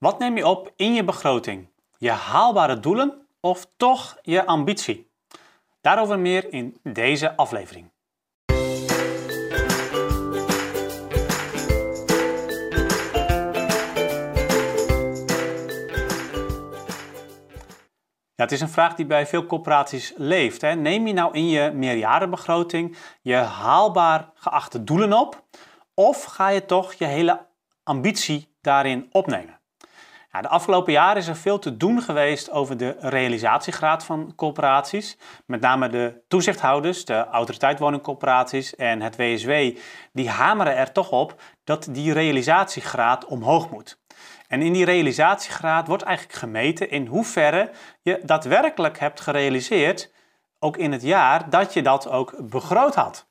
Wat neem je op in je begroting? Je haalbare doelen of toch je ambitie? Daarover meer in deze aflevering. Ja, het is een vraag die bij veel corporaties leeft. Hè. Neem je nou in je meerjarenbegroting je haalbaar geachte doelen op? Of ga je toch je hele ambitie daarin opnemen? Ja, de afgelopen jaren is er veel te doen geweest over de realisatiegraad van corporaties. Met name de toezichthouders, de autoriteit woningcorporaties en het WSW, die hameren er toch op dat die realisatiegraad omhoog moet. En in die realisatiegraad wordt eigenlijk gemeten in hoeverre je daadwerkelijk hebt gerealiseerd, ook in het jaar, dat je dat ook begroot had.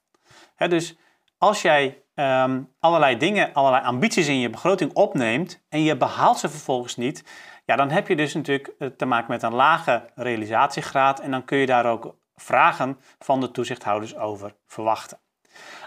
dus als jij um, allerlei dingen, allerlei ambities in je begroting opneemt en je behaalt ze vervolgens niet, ja, dan heb je dus natuurlijk eh, te maken met een lage realisatiegraad en dan kun je daar ook vragen van de toezichthouders over verwachten.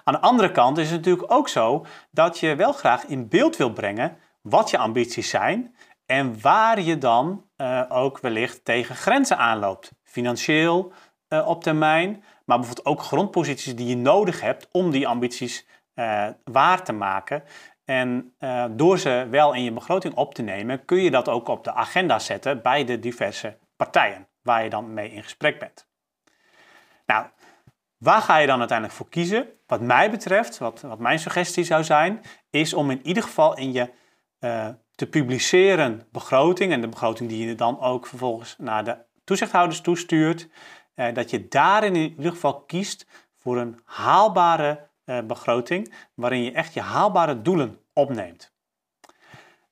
Aan de andere kant is het natuurlijk ook zo dat je wel graag in beeld wil brengen wat je ambities zijn en waar je dan uh, ook wellicht tegen grenzen aanloopt. Financieel uh, op termijn, maar bijvoorbeeld ook grondposities die je nodig hebt om die ambities uh, waar te maken. En door ze wel in je begroting op te nemen, kun je dat ook op de agenda zetten bij de diverse partijen waar je dan mee in gesprek bent. Nou, waar ga je dan uiteindelijk voor kiezen? Wat mij betreft, wat, wat mijn suggestie zou zijn, is om in ieder geval in je uh, te publiceren begroting en de begroting die je dan ook vervolgens naar de toezichthouders toestuurt, dat je daarin in ieder geval kiest voor een haalbare begroting waarin je echt je haalbare doelen opneemt.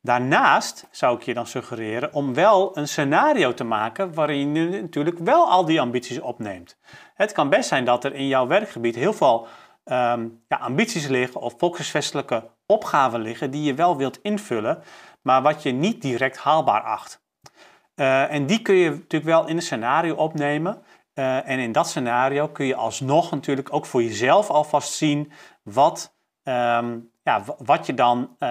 Daarnaast zou ik je dan suggereren om wel een scenario te maken waarin je natuurlijk wel al die ambities opneemt. Het kan best zijn dat er in jouw werkgebied heel veel um, ja, ambities liggen of volkshuisvestelijke opgaven liggen die je wel wilt invullen, maar wat je niet direct haalbaar acht. Uh, en die kun je natuurlijk wel in een scenario opnemen. Uh, en in dat scenario kun je alsnog natuurlijk ook voor jezelf alvast zien wat, um, ja, wat je dan uh,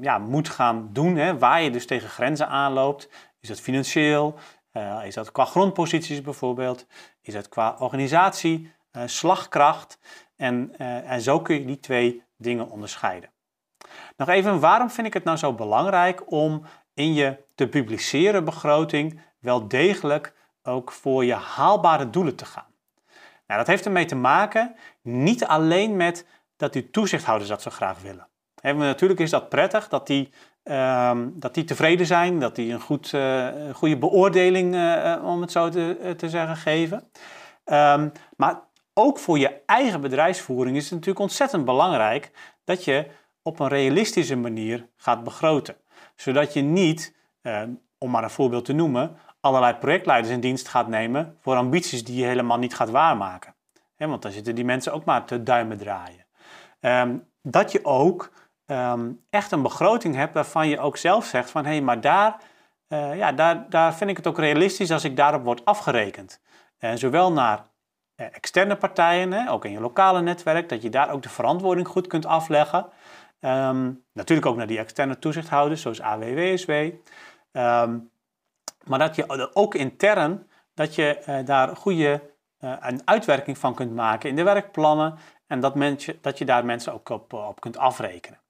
ja, moet gaan doen. Hè, waar je dus tegen grenzen aanloopt. Is dat financieel? is dat qua grondposities bijvoorbeeld? Is dat qua organisatie, slagkracht? En, en zo kun je die twee dingen onderscheiden. Nog even, waarom vind ik het nou zo belangrijk om in je te publiceren begroting wel degelijk ook voor je haalbare doelen te gaan? Nou, dat heeft ermee te maken niet alleen met dat die toezichthouders dat zo graag willen. Natuurlijk is dat prettig dat die, uh, dat die tevreden zijn, dat die een goed, uh, goede beoordeling, uh, om het zo te, te zeggen, geven. Um, maar ook voor je eigen bedrijfsvoering is het natuurlijk ontzettend belangrijk dat je op een realistische manier gaat begroten. Zodat je niet, eh, om maar een voorbeeld te noemen, allerlei projectleiders in dienst gaat nemen voor ambities die je helemaal niet gaat waarmaken. want dan zitten die mensen ook maar te duimen draaien. Ehm, dat je ook ehm, echt een begroting hebt waarvan je ook zelf zegt van hé, hey, maar daar, uh, ja, daar, daar vind ik het ook realistisch als ik daarop word afgerekend. En zowel naar eh, externe partijen, ook in je lokale netwerk, dat je daar ook de verantwoording goed kunt afleggen. Ehm, natuurlijk ook naar die externe toezichthouders, zoals AWWSW. Maar dat je ook intern, dat je uh, daar goede uh, een uitwerking van kunt maken in de werkplannen en dat, mensen, dat je daar mensen ook op, op kunt afrekenen.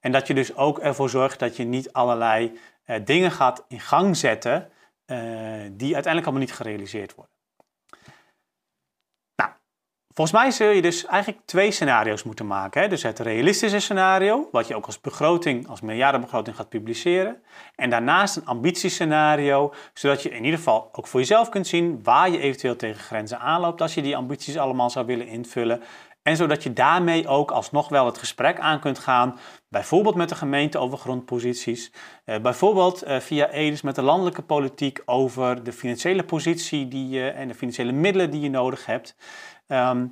En dat je dus ook ervoor zorgt dat je niet allerlei dingen gaat in gang zetten die uiteindelijk allemaal niet gerealiseerd worden. Volgens mij zul je dus eigenlijk twee scenario's moeten maken. Hè? Dus het realistische scenario, wat je ook als begroting, als meerjarenbegroting gaat publiceren. En daarnaast een ambitiescenario, zodat je in ieder geval ook voor jezelf kunt zien waar je eventueel tegen grenzen aanloopt als je die ambities allemaal zou willen invullen. En zodat je daarmee ook alsnog wel het gesprek aan kunt gaan, bijvoorbeeld met de gemeente over grondposities, eh, bijvoorbeeld eh, via EDIS met de landelijke politiek over de financiële positie die je, en de financiële middelen die je nodig hebt. Ehm,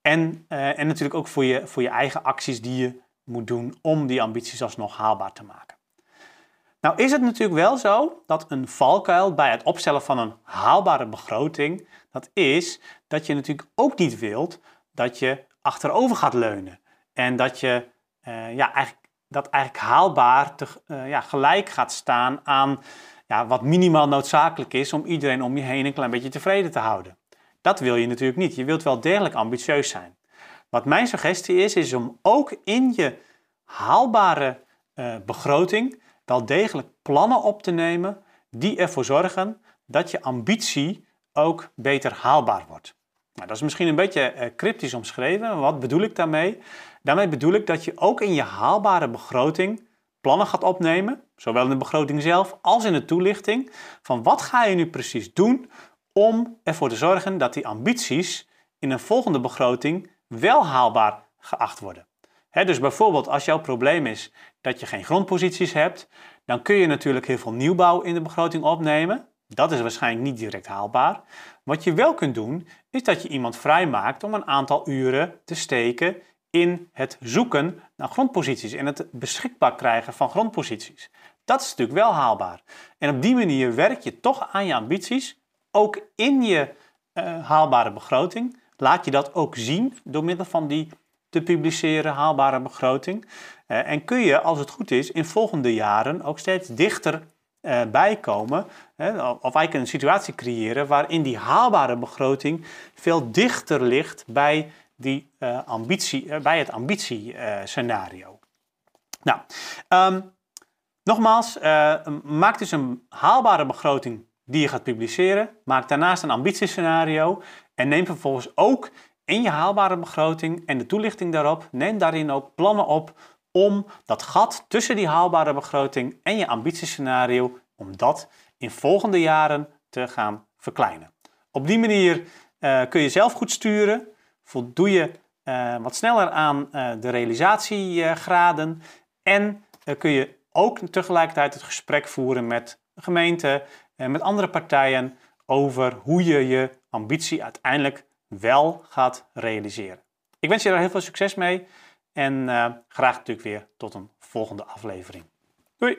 en, uh, en natuurlijk ook voor je, voor je eigen acties die je moet doen om die ambities alsnog haalbaar te maken. Nou is het natuurlijk wel zo dat een valkuil bij het opstellen van een haalbare begroting, dat is dat je natuurlijk ook niet wilt dat je achterover gaat leunen. En dat je uh, ja, eigenlijk dat eigenlijk haalbaar te, uh, ja, gelijk gaat staan aan ja, wat minimaal noodzakelijk is om iedereen om je heen een klein beetje tevreden te houden. Dat wil je natuurlijk niet. Je wilt wel degelijk ambitieus zijn. Wat mijn suggestie is, is om ook in je haalbare uh, begroting wel degelijk plannen op te nemen die ervoor zorgen dat je ambitie ook beter haalbaar wordt. Nou, dat is misschien een beetje uh, cryptisch omschreven. Wat bedoel ik daarmee? Daarmee bedoel ik dat je ook in je haalbare begroting plannen gaat opnemen, zowel in de begroting zelf als in de toelichting, van wat ga je nu precies doen om ervoor te zorgen dat die ambities in een volgende begroting wel haalbaar geacht worden. dus bijvoorbeeld als jouw probleem is dat je geen grondposities hebt, dan kun je natuurlijk heel veel nieuwbouw in de begroting opnemen. Dat is waarschijnlijk niet direct haalbaar. Wat je wel kunt doen, is dat je iemand vrijmaakt om een aantal uren te steken in het zoeken naar grondposities en het beschikbaar krijgen van grondposities. Dat is natuurlijk wel haalbaar. En op die manier werk je toch aan je ambities, ook in je uh, haalbare begroting. Laat je dat ook zien door middel van die te publiceren haalbare begroting. Uh, en kun je, als het goed is, in volgende jaren ook steeds dichter uh, bijkomen. of eigenlijk een situatie creëren waarin die haalbare begroting veel dichter ligt bij die uh, ambitie, uh, bij het ambitiescenario. nou, um, nogmaals, maak dus een haalbare begroting die je gaat publiceren. Maak daarnaast een ambitiescenario en neem vervolgens ook in je haalbare begroting en de toelichting daarop, neem daarin ook plannen op om dat gat tussen die haalbare begroting en je ambitiescenario, om dat in volgende jaren te gaan verkleinen. Op die manier kun je zelf goed sturen voldoe je uh, wat sneller aan uh, de realisatiegraden en kun je ook tegelijkertijd het gesprek voeren met gemeenten en met andere partijen over hoe je je ambitie uiteindelijk wel gaat realiseren. Ik wens je daar heel veel succes mee en graag natuurlijk weer tot een volgende aflevering. Doei!